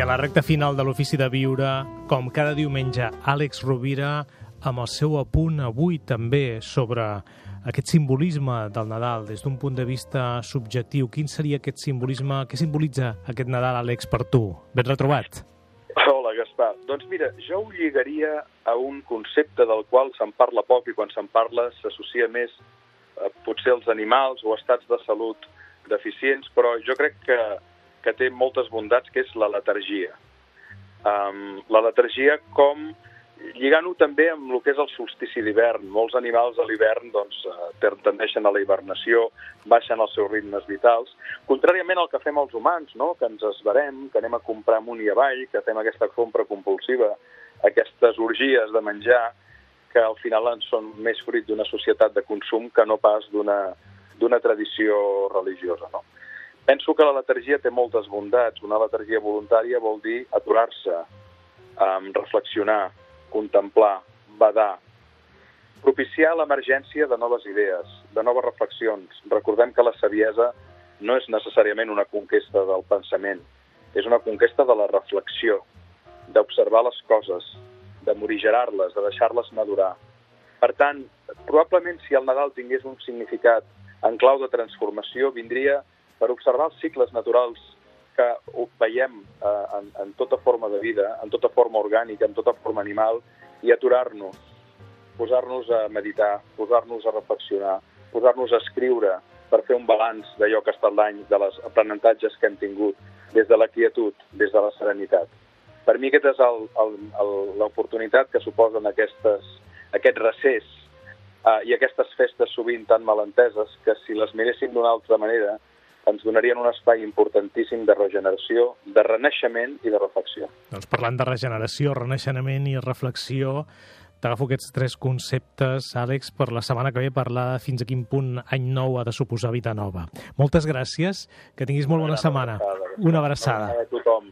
a la recta final de l'Ofici de Viure, com cada diumenge, Àlex Rovira amb el seu apunt avui també sobre aquest simbolisme del Nadal des d'un punt de vista subjectiu. Quin seria aquest simbolisme? Què simbolitza aquest Nadal, Àlex, per tu? Ben retrobat. Hola, Gaspar. Doncs mira, jo ho lligaria a un concepte del qual se'n parla poc i quan se'n parla s'associa més eh, potser als animals o estats de salut deficients, però jo crec que, que té moltes bondats, que és la letargia. Um, la letargia com lligant-ho també amb el que és el solstici d'hivern. Molts animals a l'hivern doncs, eh, tendeixen a la hibernació, baixen els seus ritmes vitals, contràriament al que fem els humans, no? que ens esverem, que anem a comprar amunt i avall, que fem aquesta compra compulsiva, aquestes orgies de menjar, que al final en són més fruit d'una societat de consum que no pas d'una tradició religiosa. No? Penso que la letargia té moltes bondats. Una letargia voluntària vol dir aturar-se, um, reflexionar, contemplar, badar, propiciar l'emergència de noves idees, de noves reflexions. Recordem que la saviesa no és necessàriament una conquesta del pensament, és una conquesta de la reflexió, d'observar les coses, de morigerar-les, de deixar-les madurar. Per tant, probablement si el Nadal tingués un significat en clau de transformació, vindria per observar els cicles naturals que veiem eh, en, en tota forma de vida, en tota forma orgànica, en tota forma animal, i aturar-nos, posar-nos a meditar, posar-nos a reflexionar, posar-nos a escriure per fer un balanç d'allò que ha estat l'any, de les aprenentatges que hem tingut, des de la quietud, des de la serenitat. Per mi aquesta és l'oportunitat que suposen aquestes, aquest recés eh, i aquestes festes sovint tan malenteses que si les miréssim d'una altra manera ens donarien un espai importantíssim de regeneració, de renaixement i de reflexió. Doncs parlant de regeneració, renaixement i reflexió, t'agafo aquests tres conceptes, Àlex, per la setmana que ve parlar fins a quin punt any nou ha de suposar vida nova. Moltes gràcies, que tinguis molt bona setmana. Una abraçada. A tothom.